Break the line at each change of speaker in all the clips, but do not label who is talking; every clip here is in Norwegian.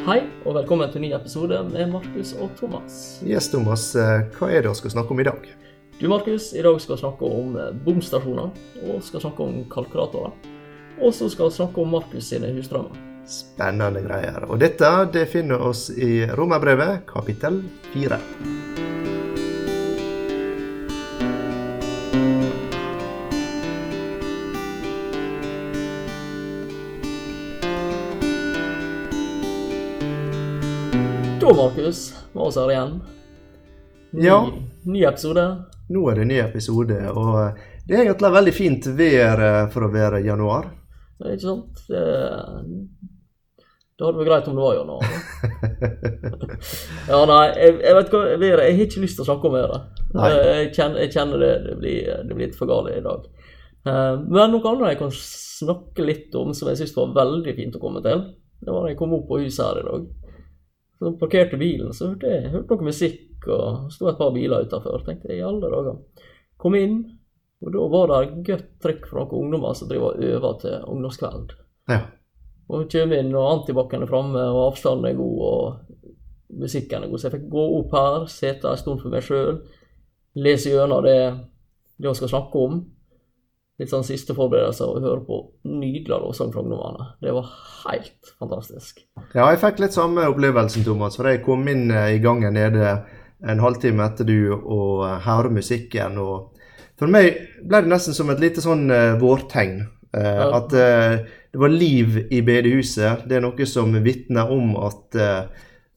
Hei, og velkommen til en ny episode med Markus og Thomas.
Yes, Thomas, eh, hva er det vi skal snakke om i dag?
Du, Markus, i dag skal vi snakke om eh, bomstasjoner, og skal snakke om kalkulatorer. Og så skal vi snakke om Markus sine husdrømmer.
Spennende greier. Og dette det finner oss i Romerbrevet, kapittel fire.
Da, med oss, igjen. Ny,
Ja.
ny episode.
Nå er det ny episode, og det er egentlig veldig fint vær eh, for å være januar.
Det er ikke sant? Det, det hadde vært greit om det var januar. ja, nei, jeg, jeg vet hva, været, jeg har ikke lyst til å snakke om været. Jeg kjenner, jeg kjenner det, det blir, det blir litt for galt i dag. Eh, Men noe annet jeg kan snakke litt om som jeg syns var veldig fint å komme til, det var da jeg kom opp på huset her i dag. Så parkerte bilen, så hørte jeg hørte noe musikk, og sto et par biler utafor. Tenkte jeg i alle dager. Kom inn, og da var det godt trykk fra noen ungdommer som driver og øver til ungdomskveld.
Ja.
Og kommer inn, og antibac-en er framme, og avstanden er god, og musikken er god. Så jeg fikk gå opp her, sitte en stund for meg sjøl, lese gjennom det, det vi skal snakke om. Litt sånn siste forberedelser, og høre på nydelige lovsang fra ungdommene. Det var helt fantastisk.
Ja, jeg fikk litt samme opplevelsen, Thomas. For jeg kom inn eh, i gangen nede en halvtime etter du og hører hørte musikken. og For meg ble det nesten som et lite sånn eh, vårtegn. Eh,
Ja.
At eh, det var liv i bedehuset. Det er noe som vitner om at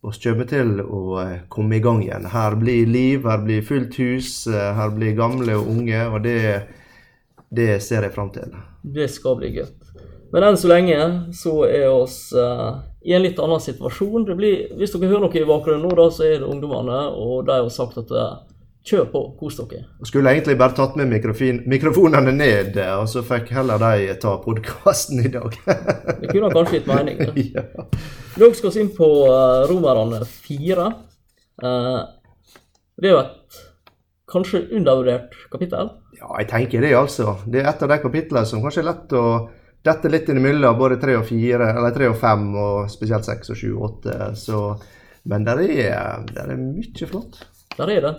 oss kommer til å eh, komme i gang igjen. Her blir liv, her blir fullt hus, eh, her blir gamle og unge. Og det, det ser jeg fram til.
Det skal bli godt. Men enn så lenge så er oss uh, i en litt annen situasjon. Det blir, hvis dere hører noe i bakgrunnen nå, da, så er det ungdommene, og de har sagt at uh, kjør på, kos dere.
Jeg Skulle egentlig bare tatt med mikrofin, mikrofonene ned, og så fikk heller de ta podkasten i dag.
Det kunne kanskje gitt mening. det.
ja.
Dere skal vi inn på uh, Romerne 4. Uh, det er jo et kanskje undervurdert kapittel.
Ja, jeg tenker det, altså. Det er et av de kapitlene som kanskje er lett å dette litt innimellom både tre og fire, eller tre og fem, og spesielt seks og sju og åtte. Så, men der er, der er mye flott.
Der er det.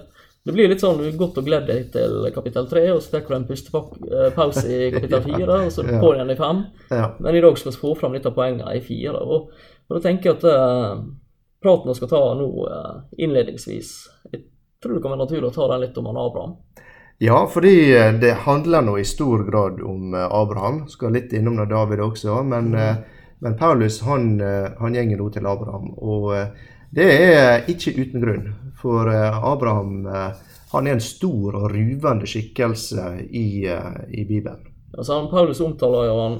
Det blir litt sånn godt å glede deg til kapittel 3, og så tar du en pustepause i kapittel 4, og så på igjen i 5.
Ja.
Men i dag skal vi få fram litt av poengene i 4. Og, og da tenker jeg at uh, praten vi skal ta nå uh, innledningsvis Jeg tror det kan være naturlig å ta den litt om han Abraham.
Ja, fordi eh, det handler nå i stor grad om eh, Abraham. Skal litt innom det David også, men, eh, men Paulus han, han gjenger nå til Abraham. Og det er ikke uten grunn, for Abraham han er en stor og ruvende skikkelse i, i Bibelen.
Altså, han, Paulus omtaler jo han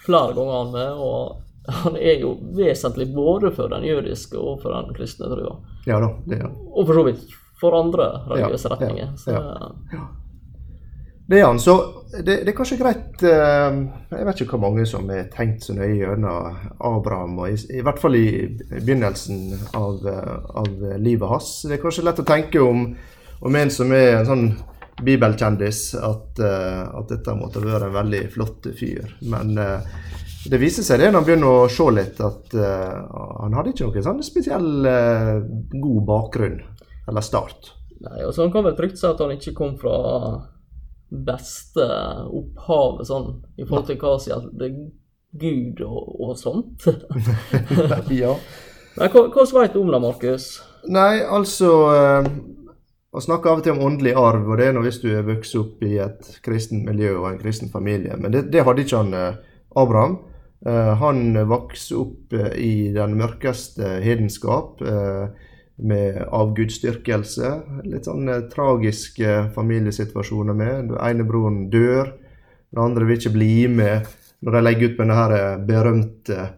flere ganger han med, og han er jo vesentlig både for den jødiske og for den kristne trua.
Ja da, det er han.
Og for så vidt for andre religiøse retninger. Så,
ja. Det er han. Så det, det er kanskje greit eh, Jeg vet ikke hvor mange som har tenkt så nøye gjennom Abraham, og i, i hvert fall i begynnelsen av, eh, av livet hans. Det er kanskje lett å tenke om, om en som er en sånn bibelkjendis, at, eh, at dette måtte være en veldig flott fyr. Men det viser seg det når han begynner å se litt, at han hadde ikke noen sånn spesiell god bakgrunn, eller start.
Nei, og så Han kan vel trygt si at han ikke kom fra beste opphavet sånn, i forhold til hva som gjelder Gud og, og sånt.
ja.
Nei, hva, hva vet du om det, Markus?
Nei, altså eh, Vi snakker av og til om åndelig arv, og det er nå hvis du er vokst opp i et kristent miljø og en kristen familie. Men det, det hadde ikke han eh, Abraham. Eh, han vokste opp eh, i den mørkeste hedenskap eh, med avgudsdyrkelse. Litt sånn eh, tragiske familiesituasjoner med. Den ene broren dør, den andre vil ikke bli med når de legger ut på denne eh, berømte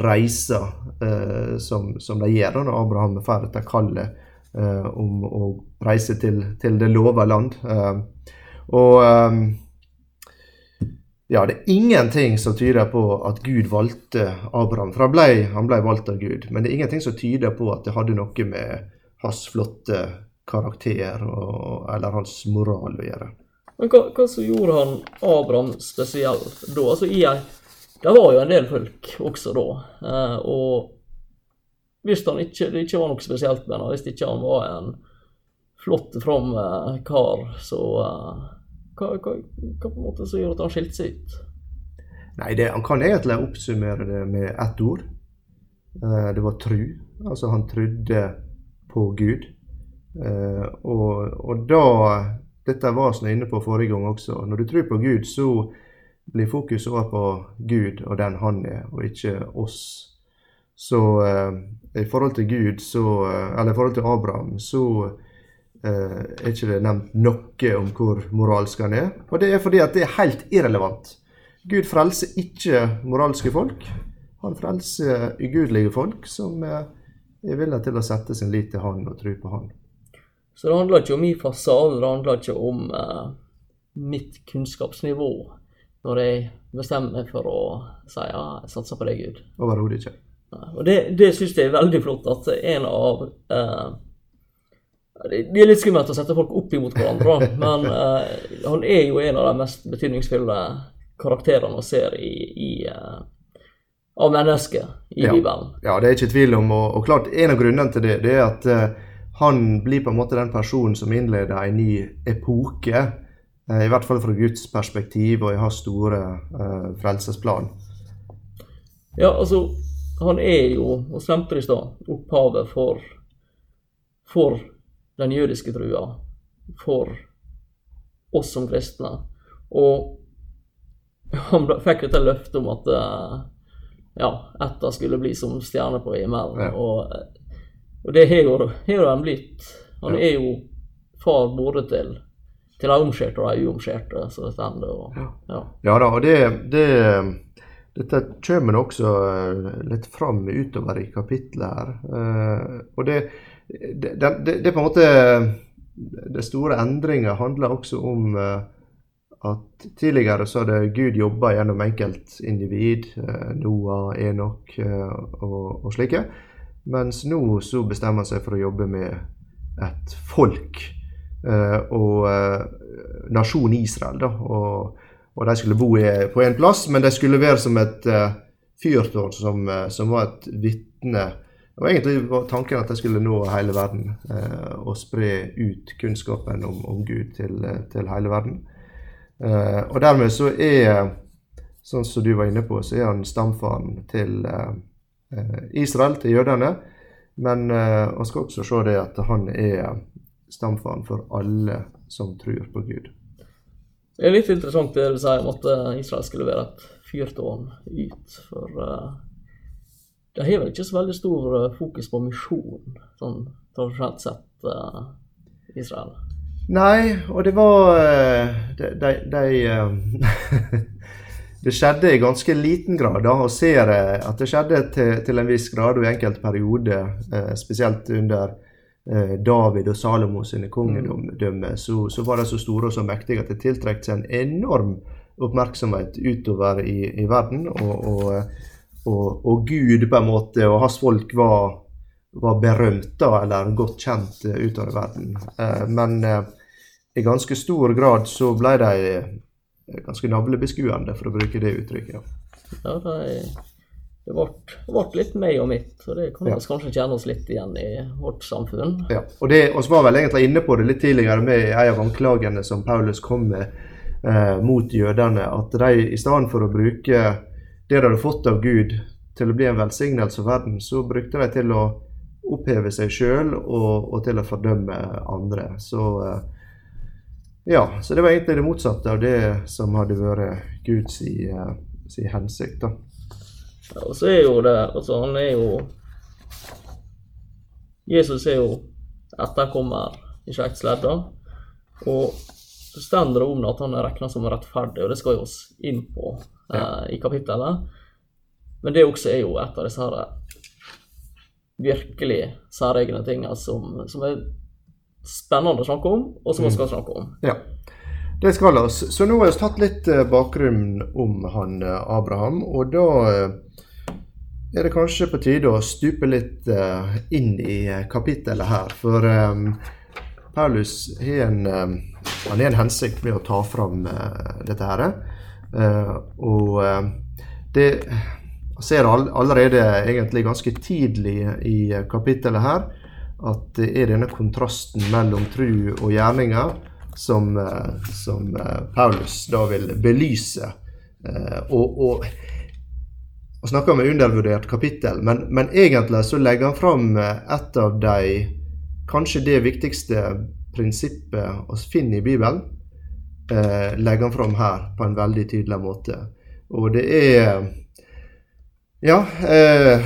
reisa eh, som, som de gjør når Abraham ferdig til kallet eh, om å reise til, til det lova land. Eh, og eh, ja, det er ingenting som tyder på at Gud valgte Abraham. For han ble, han ble valgt av Gud. Men det er ingenting som tyder på at det hadde noe med hans flotte karakter og, eller hans moral å gjøre.
Men hva, hva som gjorde han Abraham spesiell da? Altså, ei Det var jo en del folk også da. Eh, og hvis han ikke, det ikke var noe spesielt med han, hvis ikke han var en flott, from kar, så eh, hva, hva, hva på en måte som gjør at han skilte seg ut?
Nei, det, han kan egentlig oppsummere det med ett ord. Eh, det var tru. Altså, han trodde på Gud. Eh, og, og da Dette var vi inne på forrige gang også. Når du tror på Gud, så blir fokus over på Gud og den han er, og ikke oss. Så eh, i forhold til Gud, så Eller i forhold til Abraham, så er ikke det nevnt noe om hvor moralsk han er. Og det er fordi at det er helt irrelevant. Gud frelser ikke moralske folk. Han frelser ugudelige folk som eh, er villige til å sette sin lit til han og tro på han.
Så det handler ikke om min fasade, det handler ikke om eh, mitt kunnskapsnivå når jeg bestemmer meg for å si ja, jeg satser på deg, Gud.
Overhodet ikke.
Og det, det syns jeg er veldig flott at en av eh, det er litt skummelt å sette folk opp imot hverandre, men uh, han er jo en av de mest betydningsfulle karakterene man ser i, i, uh, av mennesker i
Ja.
Bibelen.
Ja, det er ikke tvil om. Og, og klart, en av grunnene til det, det er at uh, han blir på en måte den personen som innleder en ny epoke. Uh, I hvert fall fra Guds perspektiv og i hans store uh, frelsesplan.
Ja, altså, han er jo, og nevnte det i stad, opphavet for, for den jødiske trua, for oss som kristne. Og han fikk dette løftet om at eh, ja, etter skulle bli som stjerne på himmelen.
Ja.
Og, og det har jo han blitt. Han
Ja.
er jo far både til til de omskjærte og de uomskjærte, så det stender. Og, ja.
Ja da, og det, det Dette kommer også eh, litt fram utover i kapittelet her. Eh, og det, det, det, det er på en måte Det store endringa handler også om eh, at tidligere så hadde Gud jobba gjennom enkeltindivid, eh, Noah, Enok eh, og, og slike. Mens nå så bestemmer han seg for å jobbe med et folk. og nasjonen Israel, da. Og, og de skulle bo i, på en plass, men de skulle være som et eh, fyrtårn som, som var et vitne. Og egentlig var tanken at jeg skulle nå hele verden eh, og spre ut kunnskapen om, om Gud til, eh, til hele verden. Eh, og dermed så er, sånn som du var inne på, så er han stamfaren til eh, eh, Israel, til jødene. Men eh, man skal også se det at han er stamfaren for alle som tror på Gud.
Det er litt interessant det du sier om at eh, Israel skulle være et fyrtårn ut. For uh, det har vel ikke så veldig stor eh, fokus på misjon, sånn tradisjonelt sett, uh, Israel.
Nei, og det var eh, De, de, de Det skjedde i ganske liten grad, da, og ser at det skjedde til, til en viss grad og i enkelte perioder, spesielt under David og Salomo sine kongedømme, så, så var de så store og så mektige at det tiltrakk seg en enorm oppmerksomhet utover i, i verden. Og, og, og, og Gud på en måte, og hans folk var, var berømt, da, eller godt kjent eh, utover verden. Eh, men eh, i ganske stor grad så ble de ganske navlebeskuende, for å bruke det uttrykket.
Ja, det, det ble, ble litt meg og mitt, så det kan vi
Ja.
kanskje kjenne oss litt igjen i vårt samfunn.
Ja, og det, oss var vel egentlig inne på det litt tidligere med en av anklagene som Paulus kom med eh, mot jødene. At de i stedet for å bruke det de hadde fått av Gud til å bli en velsignelse for verden, så brukte de til å oppheve seg sjøl og, og til å fordømme andre. Så eh, ja, så det var egentlig det motsatte av det som hadde vært Guds i, eh, si hensikt. da.
Ja, og så er jo det Altså, han er jo Jesus er jo etterkommer i slektsledda, og så står det om at han er regna som rettferdig, og det skal vi oss inn på eh, i kapittelet. Men det også er jo et av disse her virkelig særegne tingene som, som er spennende å snakke om, og som vi skal snakke om.
Ja, det skal vi. Så nå har vi tatt litt eh, bakgrunn om han eh, Abraham, og da eh, er det kanskje på tide å stupe litt eh, inn i eh, kapittelet her. For um, Paulus har en, eh, han har en hensikt med å ta fram eh, dette her. Eh, og eh, det ser all, allerede egentlig ganske tidlig i kapittelet her at det er denne kontrasten mellom tru og gjerninger som, eh, som eh, Paulus da vil belyse. Eh, og, og, og snakker om et undervurdert kapittel, men, men, egentlig så legger han fram et av de kanskje det viktigste prinsippet vi finner i Bibelen, legger han fram her på en veldig tydelig måte. Og det er Ja. Eh,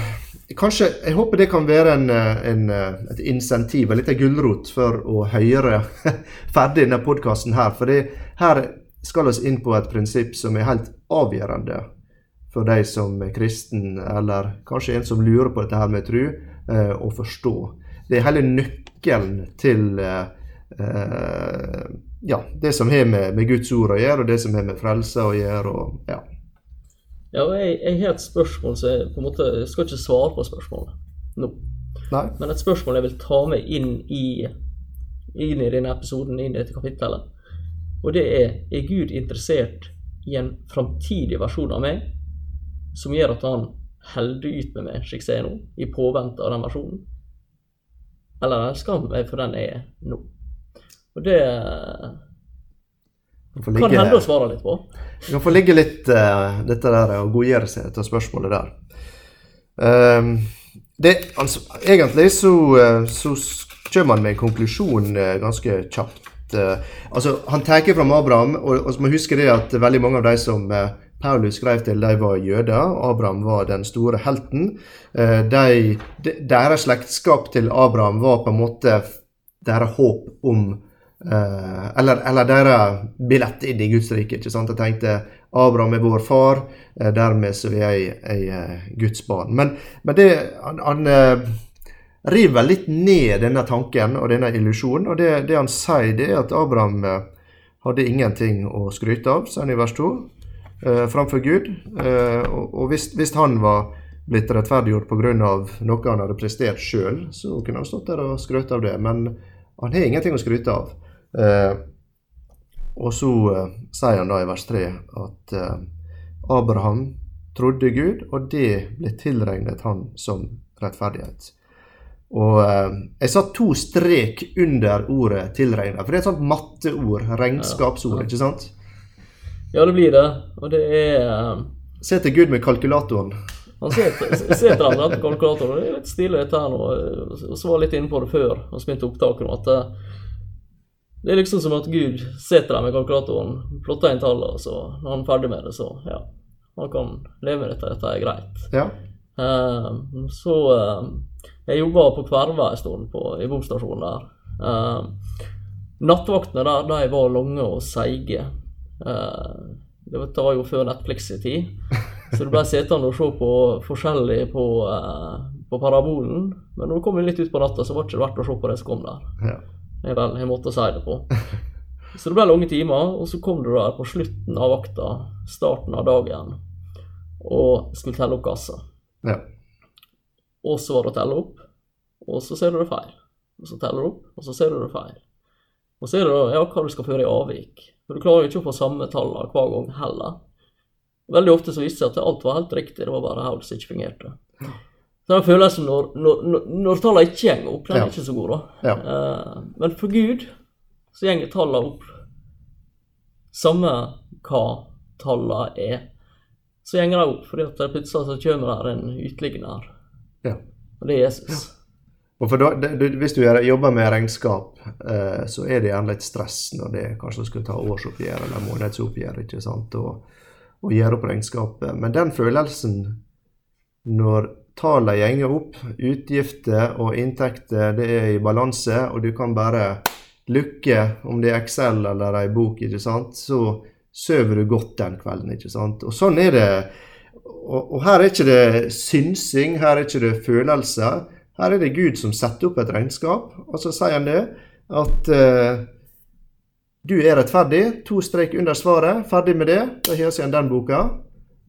Kanskje, Jeg håper det kan være en, en, et insentiv, en liten gulrot, for å høre ferdig denne podkasten her. For her skal vi inn på et prinsipp som er helt avgjørende for de som er kristen, eller kanskje en som lurer på dette her med tru, eh, å forstå. Det er hele nøkkelen til eh, eh, ja, det som har med, med, Guds ord å gjøre, og det som har med frelse å gjøre. og ja,
ja, og jeg, jeg har et spørsmål så jeg på en måte jeg skal ikke svare på spørsmålet nå.
Nei.
Men et spørsmål jeg vil ta med inn i, inn i denne episoden, inn i dette kapittelet. Og det er er Gud interessert i en framtidig versjon av meg som gjør at han holder ut med meg slik jeg er nå, i påvente av den versjonen? Eller elsker han meg for den jeg er nå? Og det Ligge, kan hende å svare litt på.
Du kan få ligge litt uh, dette der og godgjøre seg etter spørsmålet der. Um, det, altså, egentlig så, uh, så kommer man med en konklusjon uh, ganske kjapt. altså, Han tar fram Abraham, og, og må huske det at veldig mange av de som Paulus skrev til, de var jøder. Abraham var den store helten. De, deres slektskap til Abraham var på en måte deres håp om Uh, eller, eller deres billett inn i Guds rike. ikke sant? Jeg tenkte Abraham er vår far, uh, dermed så er jeg, jeg uh, Guds barn. Men, men det, han, han river litt ned denne tanken og denne illusjonen. Og det, det, han sier, det er at Abraham hadde ingenting å skryte av, sier han i vers 2, framfor Gud. og, og hvis, han var blitt rettferdiggjort pga. noe han hadde prestert sjøl, så kunne han stått der og skrøt av det. Men han har ingenting å skryte av. Eh, og så eh, sier han da i vers 3 at eh, Abraham trodde Gud, og det ble tilregnet han som rettferdighet. Og eh, Jeg satte to strek under ordet 'tilregnet', for det er et sånt matteord, regnskapsord, ikke sant?
Ja, det blir det. Og det er um...
Se til Gud med kalkulatoren.
Han sitter der med kalkulatoren. Det er litt stilig dette her nå. Så var litt inne på det før vi begynte opptaket at det er liksom som at Gud setter dem med kalkulatoren, plotter inn tallene, og så når han er ferdig med det, så ja, han kan leve med dette. Dette er greit.
Ja.
Uh, så uh, Jeg jobba på Kverva en stund på, i bomstasjonen der. Uh, nattvaktene der de var lange og seige. det var jo før Netflix i tid. Så du ble sittende og se på forskjellig på, på parabolen. Men når du kom litt ut på natta, så var det ikke verdt å se på det som kom der.
Ja
er vel en måte å si det på. Så det ble lange timer, og så kom du der på slutten av vakta, starten av dagen, og skulle telle opp kassa.
Ja.
Og så var det å telle opp, og så ser du det feil. Og så teller du opp, og så ser du det feil. Og så er det ja, hva du skal føre i avvik. For du klarer jo ikke å få samme tallene hver gang heller. Veldig ofte så viste det seg at alt var helt riktig, det var bare hodet som ikke fungerte. Så den følelsen når, når, når tallene ikke går opp, den er ikke så god, da.
Ja.
Uh, men for Gud så går tallene opp. Samme hva tallene er, så går de opp. fordi at plutselig så kommer det en utligner.
Ja.
Og det er Jesus. Ja.
Da, det, Hvis du jobber med regnskap, eh, så er det gjerne litt stress når det kanskje skal ta årsoppgjør eller månedsoppgjør ikke sant, og, og gjøre opp regnskapet. Men den følelsen når tallene gjenger opp. Utgifter og inntekter det er i balanse, og du kan bare lukke, om det er Excel eller ei bok, ikke sant, så sover du godt den kvelden. ikke sant? Og sånn er det. Og, og her er ikke det synsing, her er ikke det følelser. Her er det Gud som setter opp et regnskap, og så sier han det at uh, du er rettferdig. To strek under svaret. Ferdig med det. Da høres vi den boka.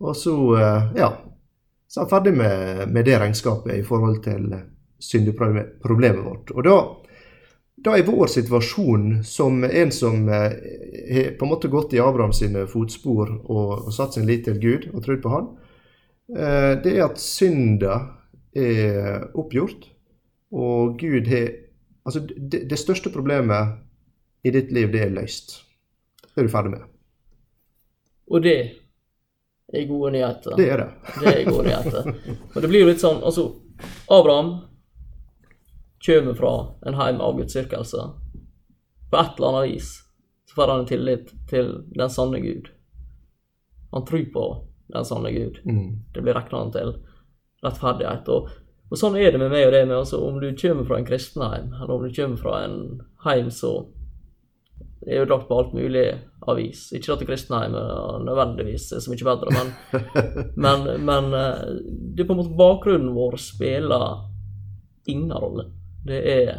Og så, uh, ja, så er han ferdig med, med, det regnskapet i forhold til syndeproblemet vårt. Og da, da er vår situasjon som en som eh, har på en måte gått i Abraham sine fotspor og, og satt sin lit til Gud og trodd på Han, eh, det er at synda er oppgjort, og Gud har Altså, det, det største problemet i ditt liv, det er løst. Det er du ferdig med.
Og det er gode nyheter.
Det er det.
Det er gode nyheter. Og det blir jo litt sånn Altså, Abraham kommer fra en heim av gudsdyrkelse. På et eller annet vis så får han en tillit til den sanne Gud. Han tror på den sanne Gud.
Mm.
Det blir regna han til rettferdighet. Og, og sånn er det med meg og det med altså, om du kommer fra en kristenheim, eller om du kommer fra en heim som er jo lagt på alt mulig avis. Ikke at kristenheim nødvendigvis er så mye bedre, men, men, men eh, det er på en måte bakgrunnen vår spiller ingen rolle. Det er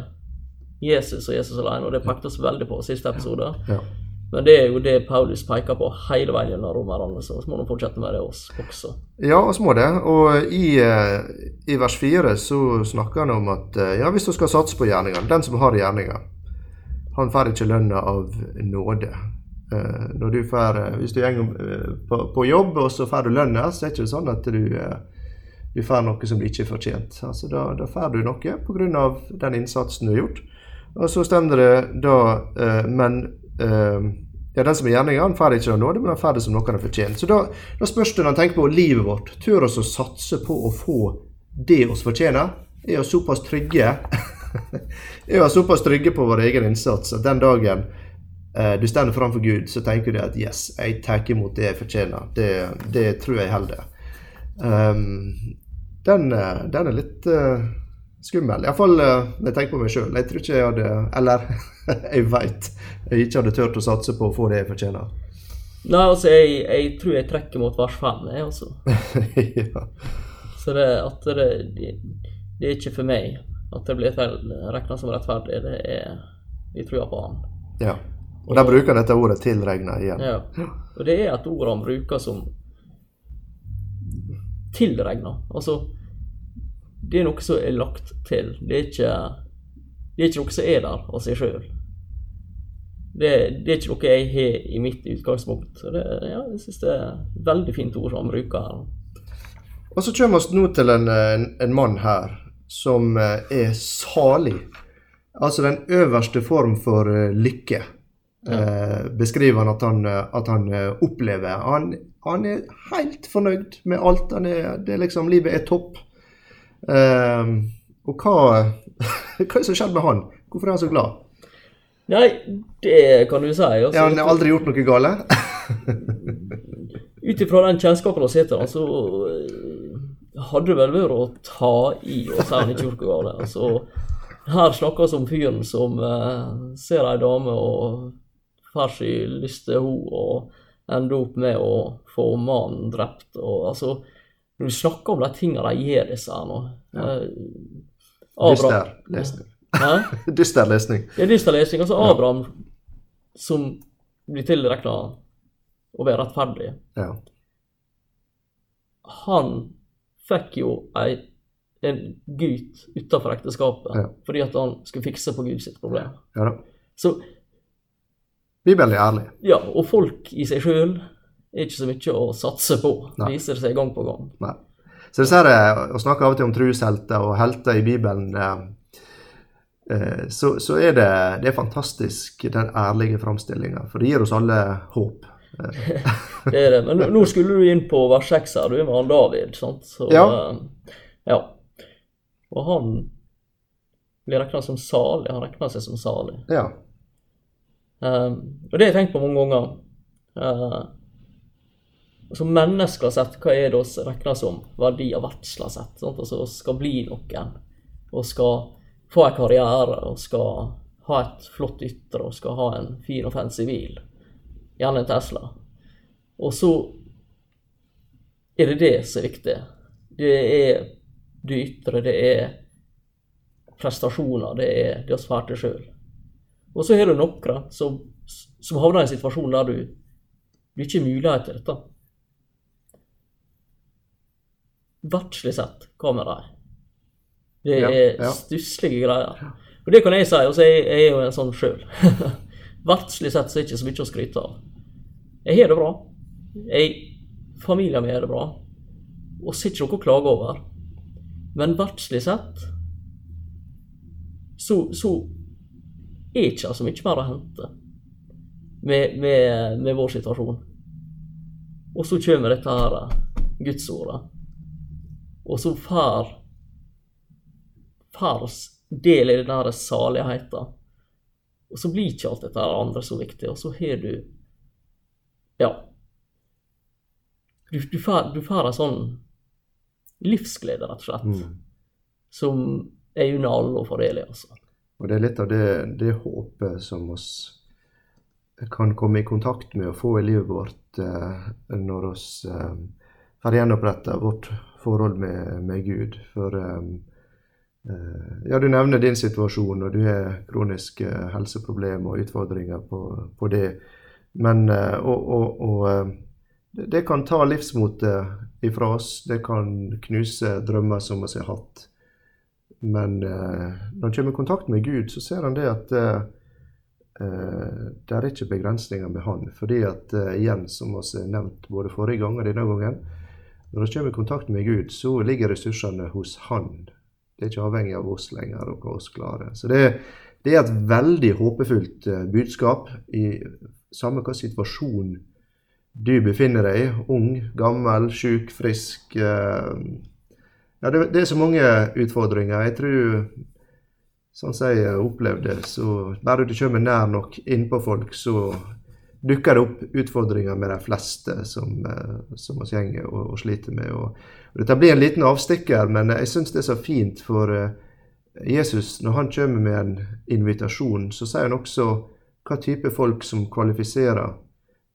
Jesus og Jesus alene, og det pekte oss veldig på siste episode.
Ja.
Men det er jo det Paulus peker på hele veien gjennom romerne, så må han fortsette med det oss også.
Ja, vi må det. Og i, eh, i vers 4 så snakker han om at eh, ja, hvis du skal satse på gjerningene, den som har gjerninger, han får ikke lønna av nåde. Eh, når du får, eh, hvis du går eh, på, på jobb og så får du lønna, så er det ikke sånn at du, du får noe som du ikke er fortjent. Altså, da, da får du noe pga. den innsatsen du har gjort. Og så stemmer det da Men ja, den som er gjerninga, han får ikke nåde, men han får det som noe han har fortjent. Så da, da spørs det når han tenker på livet vårt. Tør oss å satse på å få det oss fortjener? Er vi såpass trygge er vi såpass trygge på vår egen innsats at den dagen du står framfor Gud, så tenker du at yes, jeg tar imot det jeg fortjener. Det, det tror jeg holder. Um, den, eh, den er litt uh, skummel. Iallfall uh, når jeg tenker på meg sjøl. Jeg tror ikke jeg hadde Eller jeg veit jeg ikke hadde turt å satse på å få det jeg fortjener.
Nei, altså, jeg, jeg tror jeg trekker mot vers 5, jeg, altså.
ja.
Så det at det, det, det er ikke for meg at det blir regna som rettferdig. Det er Vi tror på Han.
ja. Og de bruker dette ordet 'tilregna' igjen.
Ja. Og det er et ord han bruker som tilregna. Altså Det er noe som er lagt til. Det er ikke, det er ikke noe som er der av seg sjøl. Det, det er ikke noe jeg har i mitt utgangspunkt. Det, ja, jeg syns det er et veldig fint ord han bruker her.
Og så kommer vi nå til en, en, en mann her som eh, er salig. Altså den øverste form for eh, lykke. Eh, beskriver han at han, eh, at han eh, opplever. Han, han er helt fornøyd med alt. Han er, det er liksom, livet er topp. Eh, og hva, hva er det som skjedde med han? Hvorfor er han så glad?
Nei, det kan du si. Altså,
Ja, han har aldri gjort noe galt?
Ut ifra den kjennskapen vi sitter så eh, hadde det vel vært å ta i og si han ikke gjorde noe galt. Altså, her snakkes om fyren som eh, ser ei dame og får seg lyst til henne og ender opp med å få mannen drept. Og, altså, når du snakker om de tingene de gjør, disse her nå eh,
Dyster lesning. Dyster lesning.
Ja, er dyster lesning. Altså Abraham som blir tilregna å være rettferdig.
Ja.
Han fikk jo ei, en gutt utenfor ekteskapet
Ja.
fordi at han skulle fikse på Gud sitt problem.
ja.
Så
Bibelen er ærlig.
ja, og folk i seg sjøl er ikke så mye å satse på.
Nei.
Viser det seg gang på gang.
Nei. Så disse her, Å snakke av og til om troshelter og helter i Bibelen, eh, eh, så, så er det, det er fantastisk, den ærlige framstillinga. For det gir oss alle håp.
Det er det. Men nå skulle du inn på vers 6 her, du er med han David, sant? Så,
Ja.
eh, ja. Og han blir regna som salig. Han regner seg som salig.
Ja.
Um, og det har jeg tenkt på mange ganger. Uh, som mennesker sett, hva er det oss regner som verdier verdsla sett? Sant? Altså oss skal bli noen, og skal få en karriere, og skal ha et flott ytre, og skal ha en fin og fancy bil. Gjerne en Tesla. Og så er det det som er viktig. Det er det ytre, det er prestasjoner, det er det vi får til sjøl. Og så har du noen som, som havner i en situasjon der du, du ikke har mulighet til dette. Verdslig sett, hva med deg? Det er
ja.
stusslige greier. Og det kan jeg si, og så er jeg, jo en sånn sjøl. Verdslig sett så er det ikke så mye å skryte av. Jeg har det bra. Jeg, familien min har det bra. og så er ikke noe å klage over. Men verdslig sett så, så er ikke så mye mer å hente med, med, med vår situasjon. Og så kommer dette her gudsordet, og så får får oss del i den der saligheten. Og så blir ikke alt dette andre så viktig, og så har du Ja. Du, du, får, du får en sånn livsglede, rett og slett,
Mm.
som er unna alle å få del i, altså.
Og det er litt av det, det håpet som oss kan komme i kontakt med og få i livet vårt eh, når oss eh, får gjenoppretta vårt forhold med, med Gud. For eh, eh, ja, du nevner din situasjon, og du har kroniske helseproblemer og utfordringer på, på det. Men eh, og, og, og eh, det kan ta livsmotet ifra oss. Det kan knuse drømmer som vi har hatt. Men eh, når han kommer i kontakt med Gud, så ser han det at eh, eh, det er ikke begrensninger med han. Fordi at igjen, som vi har nevnt både forrige gang og denne gangen, når vi kommer i kontakt med Gud, så ligger ressursene hos han. Det er ikke avhengig av oss lenger og hva oss klarer. Så det, det er et veldig håpefullt budskap i samme hva situasjon du befinner deg i. Ung, gammel, syk, frisk. Eh, ja, det, det er så mange utfordringer. Jeg tror, sånn som jeg opplevde, så bare du kommer nær nok innpå folk, så dukker det opp utfordringer med de fleste som, eh, som oss gjenger og, og sliter med. Og, og dette blir en liten avstikker, men jeg syns det er så fint, for eh, Jesus, når han kommer med en invitasjon, så sier han også hva type folk som kvalifiserer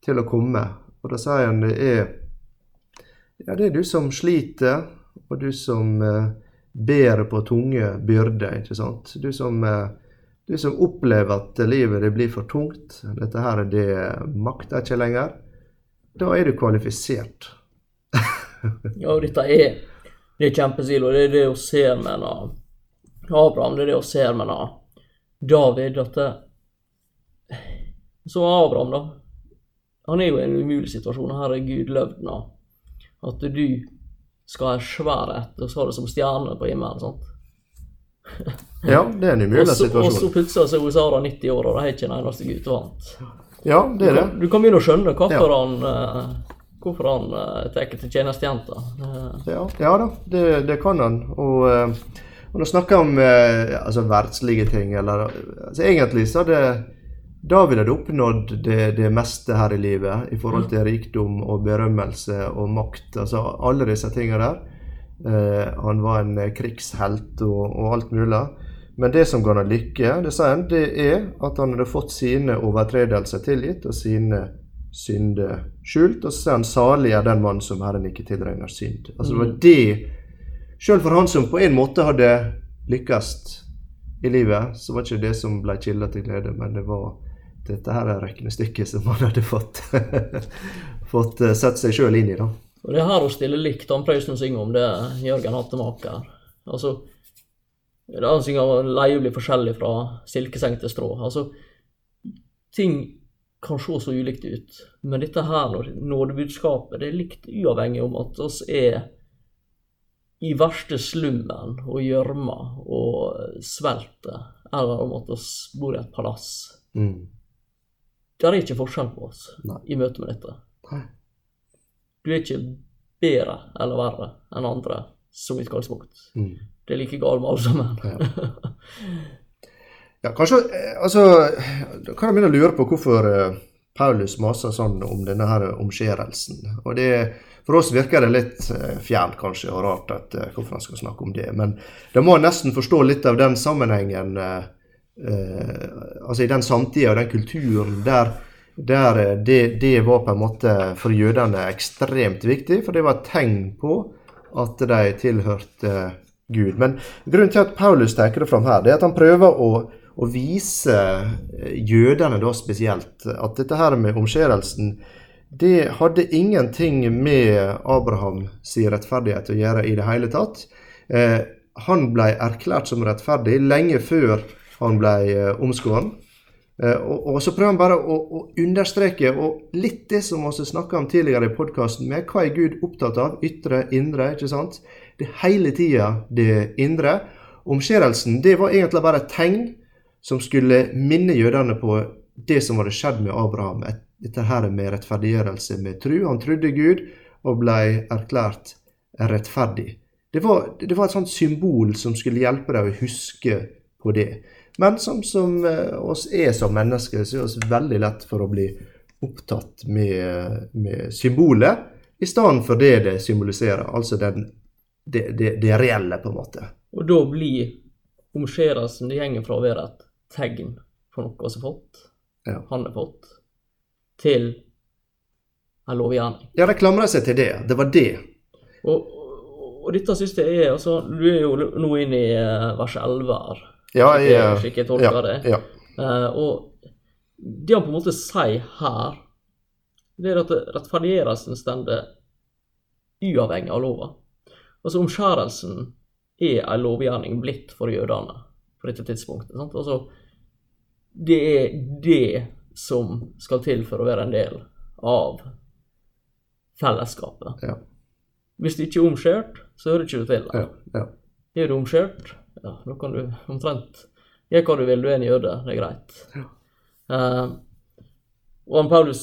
til å komme. Og da sier han det er ja, det er du som sliter, og du som eh, bærer på tunge byrder, ikke sant. Du som, eh, du som opplever at livet det blir for tungt, dette her det makter ikke lenger, da er du kvalifisert.
Ja, og dette er, det er kjempesilo. Det er det vi ser av Abraham, det er det vi ser en David. At det, Så Abraham, da. Han er jo i en umulig situasjon. Her er Gud løvd nå. At du skal ha svær ett, og så har det som stjerne på himmelen. sant?
Ja, det er en umulig
så, og så
situasjon.
plutselig så er Sara 90 år, og det er ikke en eneste gutt vant.
Ja, det er det.
Du kan begynne å skjønne hvorfor
Ja.
han eh, Hvorfor han uh, tar til tjenestejenta.
Ja, ja da, det, det kan han. Og, uh, når du snakker om uh, altså verdslige ting, eller altså Egentlig så hadde ville du oppnådd det, det meste her i livet i forhold til rikdom og berømmelse og makt. Altså alle disse tingene der. Eh, han var en eh, krigshelt og, og alt mulig. Men det som ga han lykke, det sier han, det er at han hadde fått sine overtredelser tilgitt og sine synder skjult. Og så sier han salig er den mann som Herren ikke tilregner synd. Altså det var det Sjøl for han som på en måte hadde lykkes i livet, så var ikke det som ble kilder til glede, men det var dette her er regnestykket som han hadde fått, fått satt sett seg sjøl inn i. da.
Og det er her å stille likt han Prøysen synger om det Jørgen Hattemaker. Altså, han synger om leie blir forskjellig fra silkeseng til strå. Altså, ting kan se så ulikt ut, men dette her nådebudskapet det er likt uavhengig om at oss er i verste slummen og gjørma og svelter, eller om at oss bor i et palass.
Mm.
Det er ikke forskjell på oss
Nei.
i møte med dette.
Nei.
Du er ikke bedre eller verre enn andre som utgangspunkt.
Mm.
Det er like galt med alle sammen.
Ja. Ja, kanskje, eh, altså, Da kan jeg begynne å lure på hvorfor eh, Paulus maser sånn om denne her omskjærelsen. Og det, For oss virker det litt eh, fjernt kanskje og rart at hvorfor han skal snakke om det. Men da må en nesten forstå litt av den sammenhengen Altså i den samtida og den kulturen der, der eh, det, det var på en måte for jødene ekstremt viktig. For det var et tegn på at de tilhørte Gud. Men grunnen til at Paulus tar det fram her, det er at han prøver å, å vise eh, jødene da spesielt at dette her med omskjærelsen det hadde ingenting med Abraham sin rettferdighet å gjøre i det hele tatt. Eh, han ble erklært som rettferdig lenge før han ble eh, omskåren. Eh, og, og, så prøver han bare å, å, understreke, og litt det som vi snakka om tidligere i podkasten, med hva er Gud opptatt av? Ytre, indre, ikke sant? Det er hele tida det indre. Omskjærelsen det var egentlig bare et tegn som skulle minne jødene på det som hadde skjedd med Abraham. Dette her med rettferdiggjørelse med tru. Han trodde Gud og ble erklært rettferdig. Det var, det var et sånt symbol som skulle hjelpe deg å huske på det. Men som, som uh, oss er som mennesker, så er det veldig lett for å bli opptatt med, med symbolet, i stedet for det det symboliserer. Altså den, det, det, det, reelle, på en måte.
Og da blir omskjærelsen det gjenger fra å være et tegn på noe som er fått, ja. han har fått, til en lovgjerning.
Ja, de klamrer seg til det. Det var det.
Og, og dette syns jeg er altså, Du er jo nå inne i uh, vers 11 her.
Ja, jeg,
slik jeg tolker
ja,
det.
Ja.
Uh, og det han på en måte sier her, det er at rettferdiggjørelsen stender uavhengig av lova. Altså omskjærelsen er en lovgjerning blitt for jødene på dette tidspunktet. Sant? Altså, det er det som skal til for å være en del av fellesskapet.
Ja.
Hvis du ikke er omskjært, så hører ikke til
der. Ja,
er du omskjært, ja, da kan du omtrent gjøre hva du vil, du er en jøde, det er greit.
Ja.
Uh, og han Paulus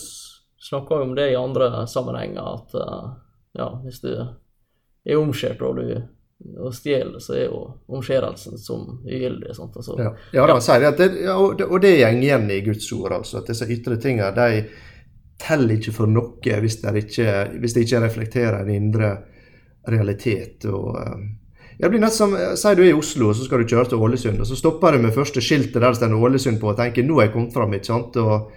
snakker jo om det i andre sammenhenger, at uh, ja, hvis du er omskjært og du og stjeler, så er jo omskjærelsen som ugyldig. Altså,
ja, ja da, sier det, det, og det, og det går igjen i Guds ord, altså, at disse ytre tingene de teller ikke for noe hvis det ikke, hvis det ikke reflekterer en indre realitet. og... Uh, jeg blir nesten som, Si du er i Oslo og så skal du kjøre til Ålesund, og så stopper du med første skiltet der det står Ålesund på og tenker nå er jeg kommet fram. ikke sant? Og,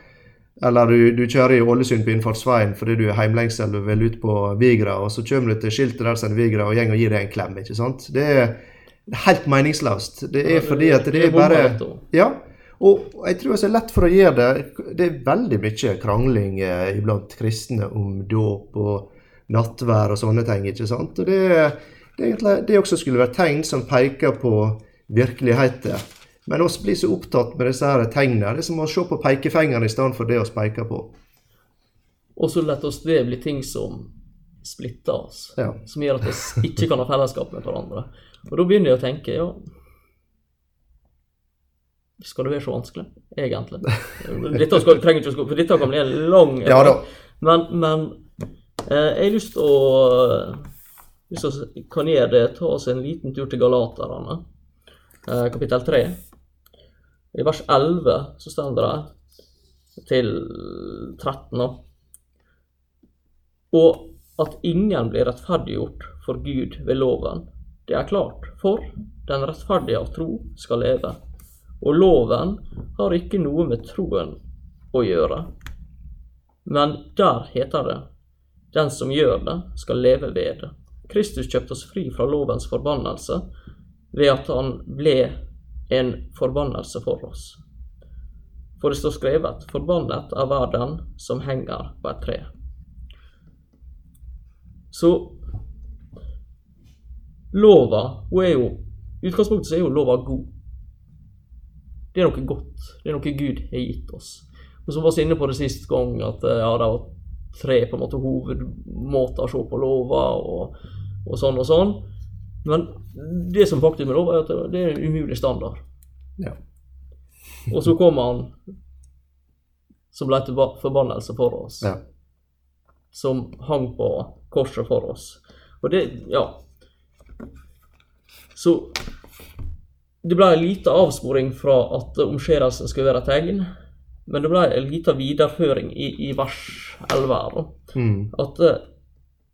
eller du, du, kjører i Ålesund på innfartsveien fordi du er heimlengsel og vil ut på Vigra, og så kommer du til skiltet der det står Vigra og gjeng og gir deg en klem. ikke sant? Det er helt meningsløst. Det er fordi at det er bare Ja. Og jeg tror det er lett for å gjøre det. Det er veldig mye krangling eh, iblant kristne om dåp og nattvær og sånne ting. ikke sant? Og det er det, egentlig, det også skulle være tegn som peker på virkeligheten. Men oss blir så opptatt med disse her tegnene. Det er som å se på pekefingeren i stedet for det vi peker på.
Og så lar oss det bli ting som splitter oss.
Ja.
Som gjør at vi ikke kan ha fellesskap med hverandre. Og da begynner jeg å tenke ja Skal det være så vanskelig, egentlig? Dette skal, trenger ikke å for dette kan bli en lang
ja,
Men, men eh, jeg har lyst til å hvis vi kan gjøre det, ta oss en liten tur til Galaterne, eh, kapittel 3. I vers 11 så står det til 13 nå. Og at ingen blir rettferdiggjort for Gud ved loven, det er klart, for den rettferdige av tro skal leve. Og loven har ikke noe med troen å gjøre. Men der heter det, den som gjør det, skal leve ved det. Kristus kjøpte oss fri fra lovens forbannelse ved at han ble en forbannelse for oss. For det står skrevet 'Forbannet er hver den som henger på et tre'. Så lova hun er jo utgangspunktet så er jo lova god. Det er noe godt. Det er noe Gud har gitt oss. Og vi var inne på det sist gang, at ja, det var tre på en måte hovedmåter å se på lova. og og sånn og sånn. Men det som faktisk er lov, er at det er en umulig standard.
Ja.
og så kommer han som ble til forbannelse for oss.
Ja.
Som hang på korset for oss. Og det Ja. Så det ble en liten avsporing fra at omskjærelsen skulle være tegn, men det ble en liten videreføring i, i vers 11 her.
Mm.
At eh,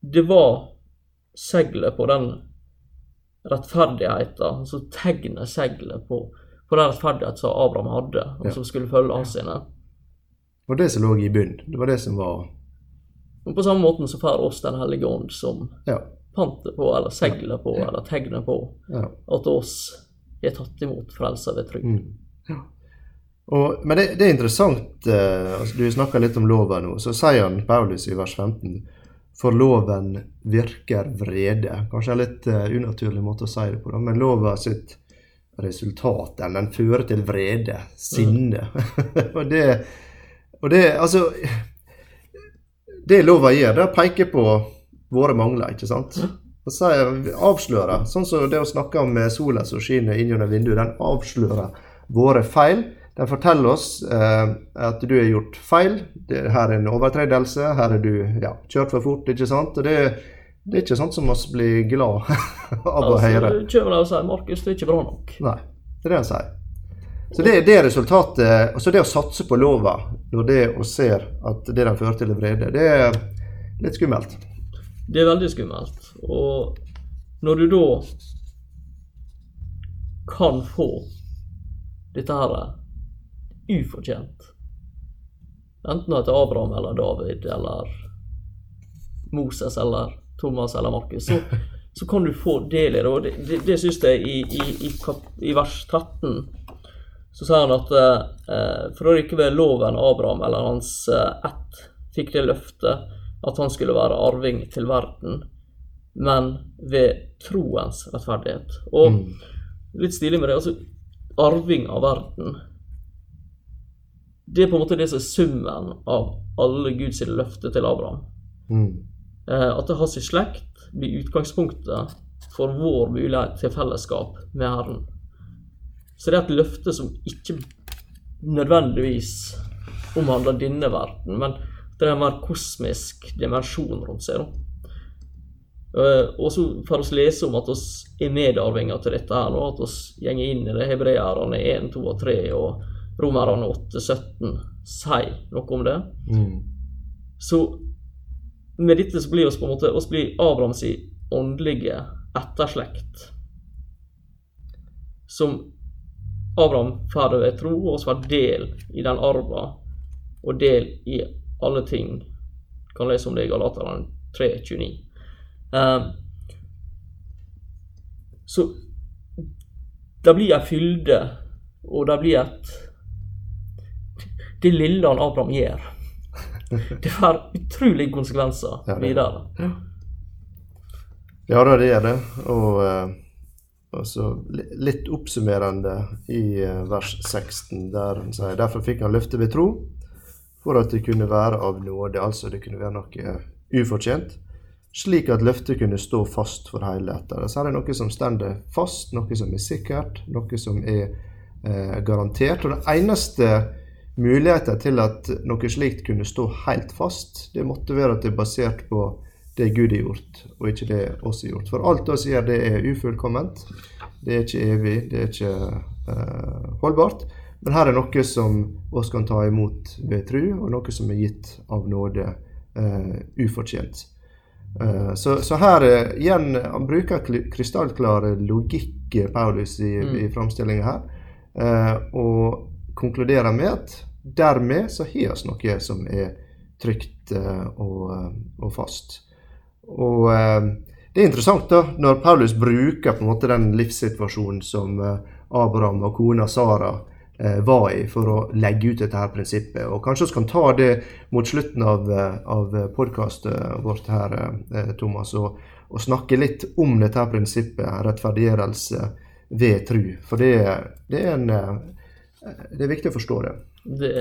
det var seglet på den rettferdigheten, altså tegnet seglet på, på den rettferdigheten som Abraham hadde, og ja. som skulle følge av sine.
Det var det som lå i bunnen. Det var det som var
Og På samme måte så får oss Den hellige ånd som
ja.
pantet på, eller seglet på, ja. eller tegnet på, at oss er tatt imot frelsa ved trygd.
Mm. Og, men det, det, er interessant, eh, altså, du snakker litt om loven nå. Så sier han Paulus i vers 15 for loven virker vrede. Kanskje en litt uh, unaturlig måte å si det på, da. men lova sitt resultat, eller den fører til vrede, sinne. og det og det, altså Det lova gjør, det er å peke på våre mangler, ikke sant? Og så avslører, sånn som det å snakke om sola som skinner inn gjennom vinduet, den avslører våre feil. Den forteller oss eh, at du har gjort feil. Det, her er en overtredelse. Her er du ja, kjørt for fort. ikke sant? Og det, det er ikke sånt som oss blir glad av å høre.
Du kommer de og sier 'Markus, det er ikke bra nok'.
Nei, det er det han sier. Så det, det resultatet. Og så det å satse på lova når det og ser at det den fører til, er vrede, det er litt skummelt.
Det er veldig skummelt. Og når du da kan få dette her ufortjent Enten det er Abraham eller David eller Moses eller Thomas eller Markus, så, så kan du få del i det. Og det, det, det syns jeg i, i, i, i vers 13 så sa han at eh, for å ikke ved loven Abraham eller hans eh, ett fikk det løftet at han skulle være arving til verden, men ved troens rettferdighet. Og mm. litt stilig med det, altså arving av verden Det er på en måte det som er summen av alle Guds løfter til Abraham. Mm. Eh, at sin slekt blir utgangspunktet for vår mulighet til fellesskap med Herren. Så det er et løfte som ikke nødvendigvis omhandler denne verden, men det er en mer kosmisk dimensjon rundt seg. Uh, og så får vi lese om at vi er medarvinger til dette, her nå, at vi går inn i det hebreerne 1, 2 og 3 og romerne 8, 17 sier noe om det. Mm. Så med dette så blir vi på en måte oss blir Abrahams åndelige etterslekt. Som Abraham får ved tro, og får del i den arva, og del i alle ting. Kan lese om det i Galaterne 3.29. Um, så det blir ei fylde, og det blir et Det lille han Abraham gjør, det får utrolige konsekvenser videre.
Ja da, det gjør det. Og og så litt oppsummerende i eh, vers 16, der han sier derfor fikk han løftet ved tro, for at det kunne være av nåde, altså det kunne være noe ufortjent, slik at løftet kunne stå fast for hele etter. Så er noe som stender fast, noe som er sikkert, noe som er eh, garantert. Og det eneste muligheten til at noe slikt kunne stå helt fast, det måtte være at det er basert på det Gud har gjort, og ikke det oss har gjort. For alt oss gjør, det er ufullkomment. Det er ikke evig, det er ikke uh, holdbart. Men her er noe som oss kan ta imot ved tru, og noe som er gitt av nåde uh, ufortjent. Uh, så, så, her igjen Han bruker krystallklar logikk, Paulus, i, mm. i framstillinga her. og konkluderer med at dermed så har vi noe som er trygt og, og fast. Og eh, det er interessant da, når Paulus bruker på en måte den livssituasjonen som eh, Abraham og kona Sara eh, var i, for å legge ut dette her prinsippet. Og Kanskje vi kan ta det mot slutten av, eh, av podkastet vårt her, eh, Thomas, og, og, snakke litt om dette her prinsippet, rettferdiggjørelse ved tru. For det, det, er en, eh, det er viktig å forstå det.
Det,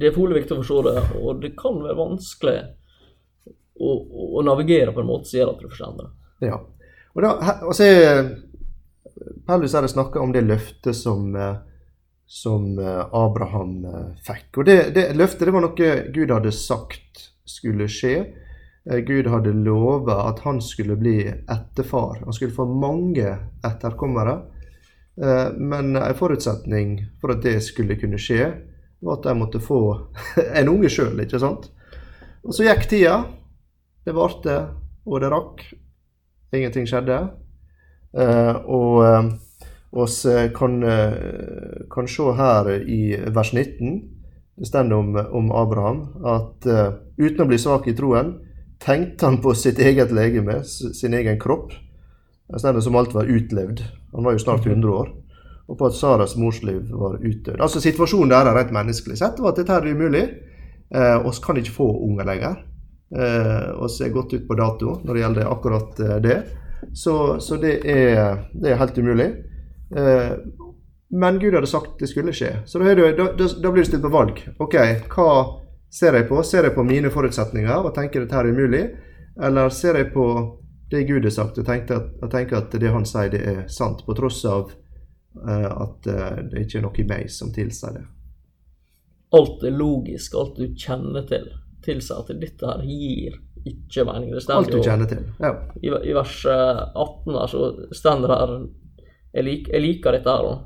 det er fullt viktig å forstå det, og det kan være vanskelig å, å navigere på en måte som gjør at du forstår det.
Ja. Og da, og så Paulus hadde snakka om det løftet som, eh, som eh, Abraham eh, fikk. Og det, det, løftet det var noe Gud hadde sagt skulle skje. Gud hadde lova at han skulle bli etterfar. Han skulle få mange etterkommere. Men en forutsetning for at det skulle kunne skje, var at de måtte få en unge sjøl, ikke sant? Og så gikk tida, det varte, og det rakk. Ingenting skjedde. Uh, og uh, oss kan, kan, se her i vers 19, det står om, om, Abraham, at uten å bli svak i troen, tenkte han på sitt eget legeme, sin egen kropp. Det står som alt var utlevd. Han var jo snart 100 år. Og på at Saras morsliv var utdødd. Altså Situasjonen der er rent menneskelig sett var at dette er umulig. Eh, oss kan ikke få unger lenger. Eh, oss er gått ut på dato når det gjelder akkurat eh, det. Så, så det, er, det, er, helt umulig. Eh, men Gud hadde sagt det skulle skje. Så da, da, da, da blir du stilt på valg. Ok, hva ser jeg på? Ser jeg på mine forutsetninger og tenker at dette er umulig? Eller ser jeg på det Gud har sagt og tenker at, jeg tenker at det han sier, det er sant, på tross av uh, at uh, det ikke er noe i meg som tilsier det?
Alt er logisk, alt du kjenner til, tilsier at dette her gir ikke mening. Det
Alt du kjenner til, ja.
I, I, vers 18 her så står det her jeg, lik, jeg, liker dette her.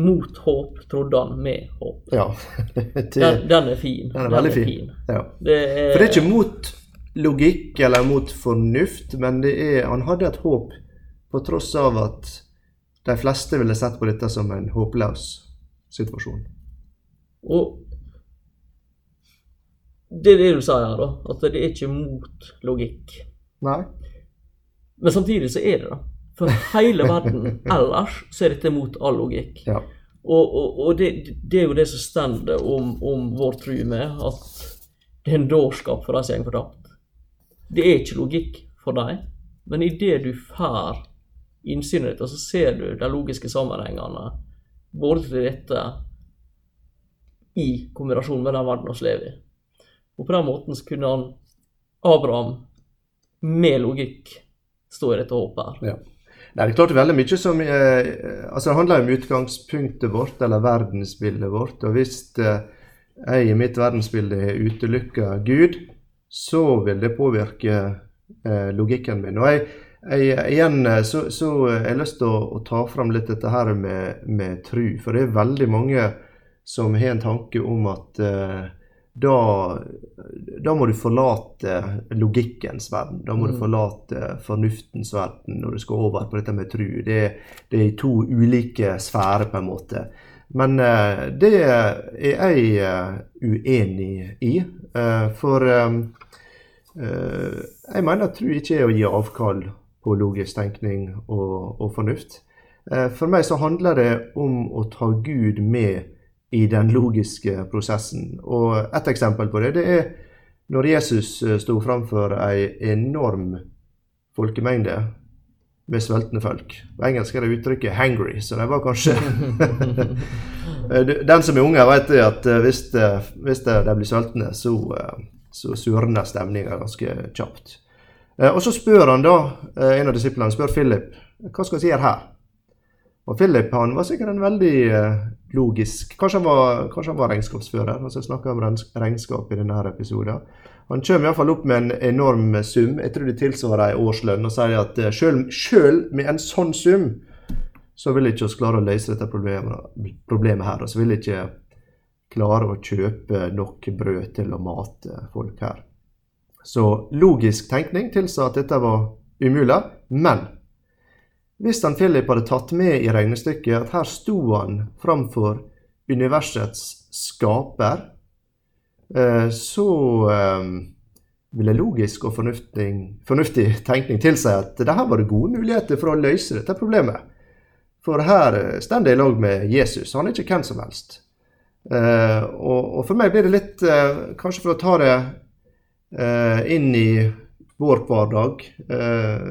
Mot håp trodde han med håp.
Ja.
det, den, den, er fin.
Den er veldig fin. fin. Ja. Det er, For det er ikke mot logikk eller mot fornuft, men det er, han hadde et håp på tross av at de fleste ville sett på dette som en håpløs situasjon.
Og det er det du sier her, da. At det er ikke mot logikk.
Nei.
Men samtidig så er det det. For hele verden ellers så er dette mot all logikk.
Ja.
Og, og, og det, det, er jo det som står om, om, vår tro med, at det er en dårskap for de som går fortapt. Det er ikke logikk for dem, men idet du får innsynet ditt, og så ser du de logiske sammenhengene både til dette i kombinasjon med den verden vi lever i. Og på den måten så kunne han, Abraham, med logikk, stå i dette håpet her.
Ja. Nei, det er klart veldig mye som eh, altså Det handler om utgangspunktet vårt, eller verdensbildet vårt. Og hvis eh, jeg i mitt verdensbilde har utelukka Gud, så vil det påvirke eh, logikken min. Og jeg, jeg, igjen eh, så, så jeg har lyst til å, å, ta fram litt dette her med, med tru. For det er veldig mange som har en tanke om at eh, da, da, må du forlate logikkens verden. Da må mm. du forlate fornuftens verden når du skal over på dette med tru. Det, det er i to ulike sfærer, på en måte. Men uh, det er jeg uh, uenig i. Uh, for jeg mener tru ikke er å gi avkall på logisk tenkning og, og fornuft. for meg så handler det om å ta Gud med i den logiske prosessen. Og Et eksempel på det det er når Jesus eh, sto framfor ei enorm folkemengde med sultne folk. På engelsk er det uttrykket 'hangry', så det var kanskje Den som er unge, vet at eh, hvis, det, hvis de blir sultne, så, eh, så surner stemninga ganske kjapt. Og så spør han da, en av disiplene spør Philip hva skal vi gjøre her. Og Philip han var sikkert en veldig logisk Kanskje han var, kanskje han var regnskapsfører. altså Jeg snakker om regnskap i denne episoden. Han kommer iallfall opp med en enorm sum. Jeg tror det tilsvarer en årslønn. Og sier at uh, sjøl med en sånn sum, så vil ikke oss klare å løse dette problemet, problemet her. Og så vil ikke klare å kjøpe nok brød til å mate folk her. Så logisk tenkning tilsa at dette var umulig. Men hvis han Philip hadde tatt med i regnestykket at her sto han framfor universets skaper, eh, så eh, ville logisk og fornuftig, fornuftig tenkning tilsi at det her var det gode muligheter for å løse dette problemet. For her står det i lag med Jesus. Han er ikke hvem som helst. Uh, og, for meg blir det litt Kanskje for å ta det inn i vår hverdag. Eh,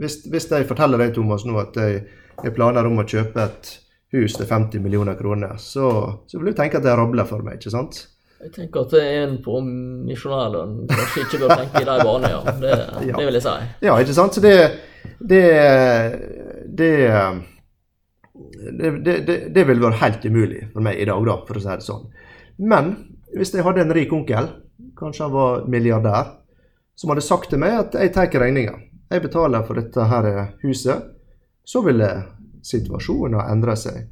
hvis, hvis, jeg forteller deg, Thomas, nå at jeg har planer om å kjøpe et hus til 50 millioner kroner, så, så vil du tenke at det rabler for meg, ikke sant?
Jeg tenker at en på misjonærlønn kanskje ikke bør tenke i de banene, ja. Det, ja. det, vil jeg si.
Ja, ikke sant. Så det, det, det det, det, vil være helt umulig for meg i dag, da, for å si det sånn. Men hvis jeg hadde en rik onkel, kanskje han var milliardær, som hadde sagt til meg at jeg tar regninga. Jeg betaler for dette her huset. Så ville situasjonen ha endra seg.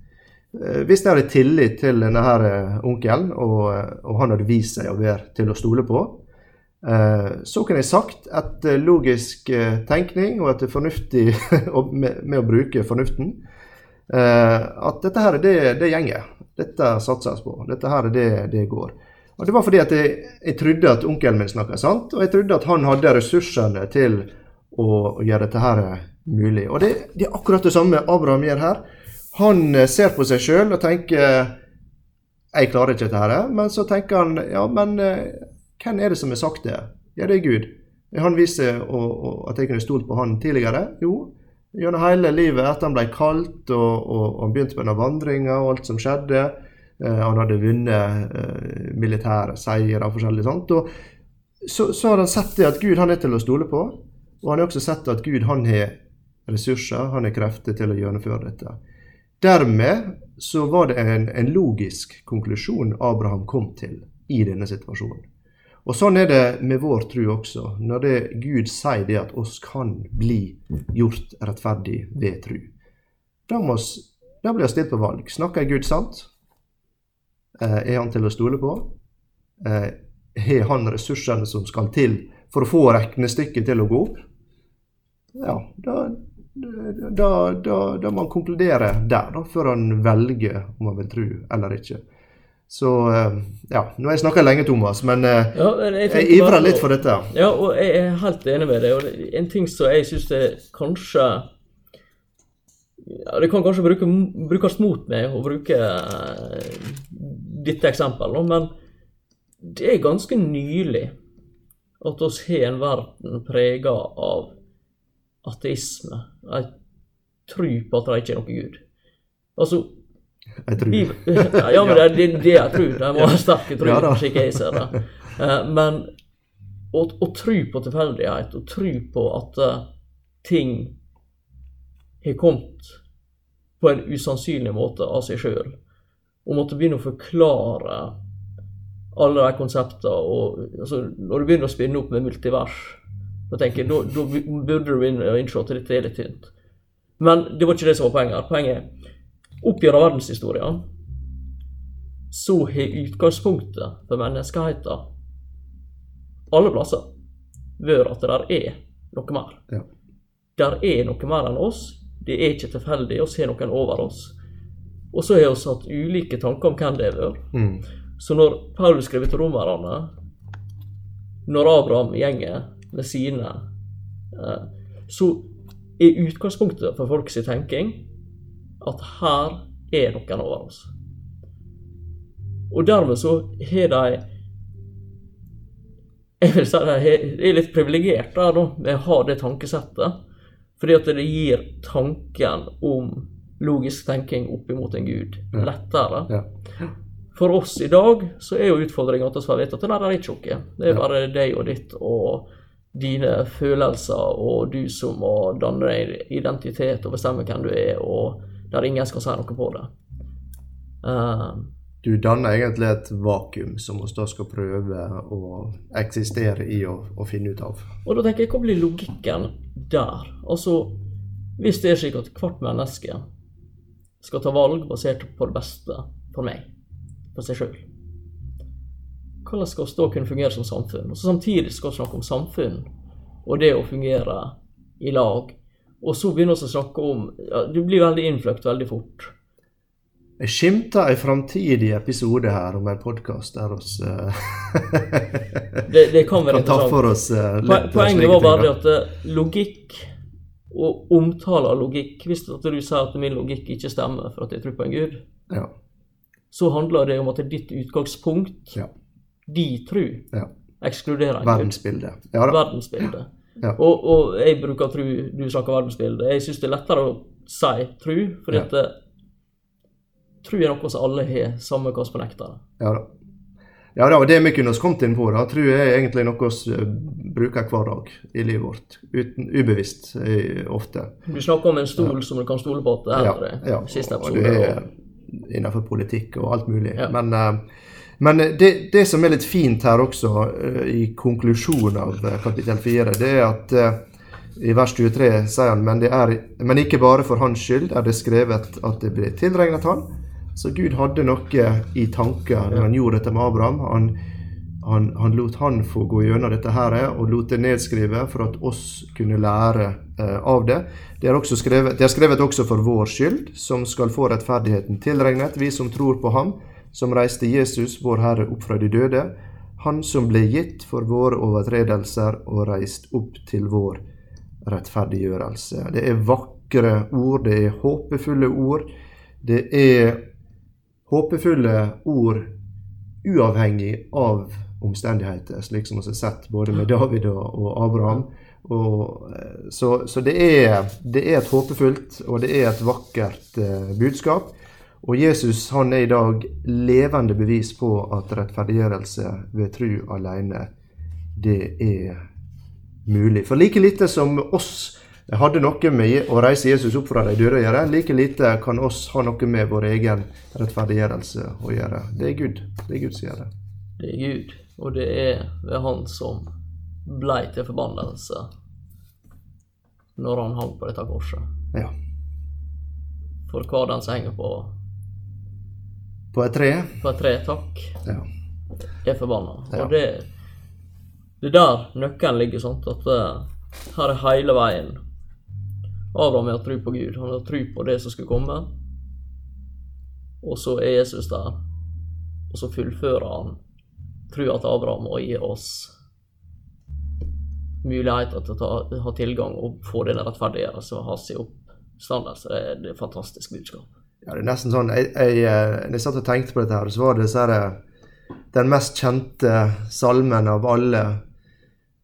Eh, hvis jeg hadde tillit til denne her eh, onkelen, og, og, han hadde vist seg å være til å stole på, eh, så kunne jeg sagt etter logisk tenkning og etter fornuftig med, å bruke fornuften, at dette her, det, det gjenger. Dette satses på. Dette her, er det, det går. Og Det var fordi at jeg, jeg trodde at onkelen min snakka sant, og jeg trodde at han hadde ressursene til å gjøre dette her mulig. Og det, det, er akkurat det samme Abraham gjør her. Han eh, ser på seg sjøl og tenker jeg klarer ikke dette her. Men så tenker han ja, men eh, hvem er det som har sagt det? Ja, det er Gud. Han viste at jeg kunne stolt på han tidligere. Jo, gjennom hele livet etter han ble kalt og, og, og han begynte med denne vandringa og alt som skjedde. Eh, han hadde vunnet eh, militære seire og forskjellig sånt. Og så, så har han sett det at Gud han er til å stole på. Og han har også sett at Gud han har ressurser, han har krefter til å gjennomføre dette. Dermed så var det en, en logisk konklusjon Abraham kom til i denne situasjonen. Og Sånn er det med vår tro også, når det Gud sier det at oss kan bli gjort rettferdig ved tro. Da, da blir vi stilt på valg. Snakker Gud sant? Eh, er han til å stole på? Eh, har han ressursene som skal til for å få regnestykket til å gå opp? Ja, da, da, da, da må han konkludere der, da, før han velger om han vil tro eller ikke. Så eh, ja, nå har jeg snakka lenge, Thomas, men eh, ja, jeg, jeg ivrer litt for dette.
Ja, og jeg er helt enig med deg. og En ting som jeg syns det kanskje ja, Det kan kanskje bruke, brukes mot meg å bruke uh, dette eksempelet, men det er ganske nylig at oss har en verden prega av ateisme. Ei tru på at det ikke er noe Gud. Altså,
jeg tror.
ja, men det er det, det jeg tror. Det må ha sterke tro, ja, slik jeg ser det. Eh, men å, å tro på tilfeldighet, å tro på at uh, ting har kommet på en usannsynlig måte av seg sjøl, og måtte begynne å forklare alle de konseptene og altså, Når du begynner å spinne opp med multivers, da tenker jeg, da, burde du inn og innse at dette er litt tynt. Men det var ikke det som var poenget. Poenget er opp gjennom verdenshistorien så har utgangspunktet for menneskeheten alle plasser vært at der er noe mer. Ja. Der er noe mer enn oss. Det er ikke tilfeldig. Vi har noen over oss. Og så har vi hatt ulike tanker om hvem det er vært. Mm. Så når Paulus skriver til romerne, når Abraham gjenger med sine, av. så er utgangspunktet for folks tenking at her er noen over oss. Og dermed så har de Jeg vil si de er litt privilegerte der da, med å ha det tankesettet. Fordi at det gir tanken om logisk tenking opp imot en gud lettere. Ja. Ja. For oss i dag så er jo utfordringa at vi får vite at det er ikke noe. Det er bare deg og ditt og dine følelser, og du som må danne deg identitet og bestemme hvem du er. og der ingen skal si noe på det. Uh,
du danner egentlig et vakuum som vi da skal prøve å eksistere i og, og, finne ut av.
Og da tenker jeg, hva blir logikken der? Altså, hvis det er slik at hvert menneske skal ta valg basert på det beste for meg, for seg sjøl, hvordan skal vi da kunne fungere som samfunn? Og så Samtidig skal vi snakke om samfunn og det å fungere i lag og så begynner vi å snakke om ja, Du blir veldig innfløkt veldig fort.
Jeg skimter en framtidig episode her om en podkast der oss uh,
det, det, kan være
kan ta for oss uh,
litt Poenget var bare at logikk og omtale av logikk Hvis du sier at min logikk ikke stemmer for at jeg tror på en gud, ja. så handler det om at det er ditt utgangspunkt, ja. De tru ja. ekskluderer en
Verdensbildet.
Ja, Verdensbildet. Ja. Og, og, jeg bruker tru, du snakker verdensbilde. Jeg syns det er lettere å si tru, fordi at eh, tru er noe som alle har, samme hva som nekter.
Ja da. Ja da, og det vi kunne kommet inn på, da, tru er egentlig noe vi eh, bruker hver dag i livet vårt. Uten, ubevisst eh, ofte.
Du snakker om en stol ja. som du kan stole på til er
Ja, ja. Siste episode. Og du er innenfor politikk og alt mulig. Ja. Men uh, men det, det, som er litt fint her også, eh, i konklusjonen av eh, kapittel 4, det er at eh, i vers 23 sier han men, er, men ikke bare for hans skyld er det skrevet at det ble tilregnet han. Så Gud hadde noe i tanker når han gjorde dette med Abraham. Han, han, han lot han få gå gjennom dette her og lot det nedskrive for at oss kunne lære eh, av det. Det er, skrevet, det er skrevet også for vår skyld, som skal få rettferdigheten tilregnet, vi som tror på ham som reiste Jesus, vår Herre, opp fra de døde, han som ble gitt for våre overtredelser og reist opp til vår rettferdiggjørelse. Det er vakre ord, det er håpefulle ord. Det er håpefulle ord uavhengig av omstendigheter, slik som vi har sett både med David og Abraham. Og, eh, så så det, er, det er et håpefullt og det er et vakkert eh, budskap. Og Jesus han er i dag levende bevis på at rettferdiggjørelse ved tru alene, det er mulig. For like lite som oss hadde noe med å reise Jesus opp fra de døde å gjøre, like lite kan oss ha noe med vår egen rettferdiggjørelse å gjøre. Det er Gud. Det er Gud som gjør det.
Det er Gud, og det er ved Han som blei til forbannelse når han hang på dette korset.
Ja.
For hva den som henger på,
På et tre.
på et tre, takk,
Ja.
er forbanna.
Ja.
Og det, det er der nøkkelen ligger, sånn at eh, her er hele veien. Abraham har tro på Gud, han har tro på det som skulle komme. Og så er Jesus der, og så fullfører han trua til Abraham og gir oss muligheter til å ta, ha tilgang og få den rettferdiggjørelse og ha sin oppstandelse. Det er et fantastisk budskap.
Ja, det er nesten sånn jeg, jeg, eh, Når jeg satt og tenkte på dette, her, så var det så her, eh, den mest kjente salmen av alle,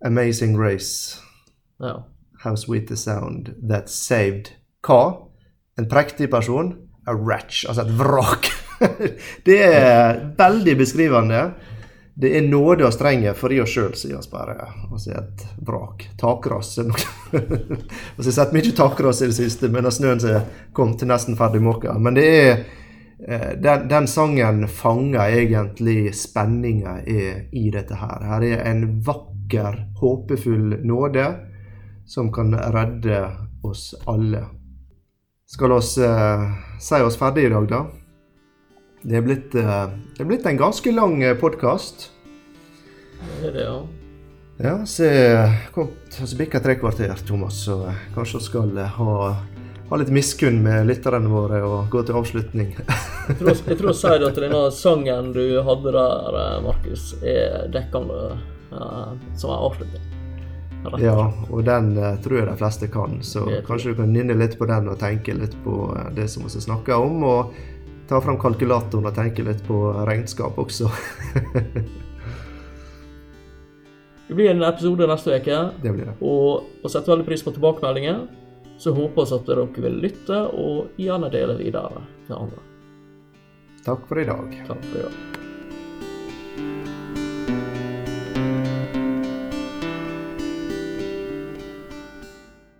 'Amazing Grace'.
Ja.
How sweet the sound that saved Hva? En prektig person? A wretch, altså et vrak. det er veldig beskrivende. Det er nåde og strenge for i oss sjøl, sier oss bare. Altså et vrak. Takras. er jeg har sett mye takras i det siste, men den snøen som kom til nesten ferdig måka. Men det er eh, den, den sangen fanger egentlig spenninga i dette her. Her er en vakker, håpefull nåde som kan redde oss alle. Skal oss eh, si oss ferdig i dag, da? Det er blitt, eh, det er blitt en ganske lang podkast.
Det er det, ja.
Ja, så kom så bikka tre kvarter, Thomas, så eh, kanskje vi skal eh, ha, ha litt miskunn med lytterne våre og gå til avslutning.
Jeg tror, jeg tror å at denne sangen du hadde der, eh, Markus, er dekkende uh, som en avslutning. Rett.
ja, og den uh, tror jeg de fleste kan, så kanskje du kan nynne litt på den og tenke litt på eh, det som vi snakker om. og Ta fram kalkulatoren og tenke litt på regnskap også.
Det blir en episode neste uke,
Det blir det.
og vi setter veldig pris på tilbakemeldinger. Så håper vi at dere vil lytte, og gjerne dele videre til andre.
Takk for i dag.
Takk for i dag.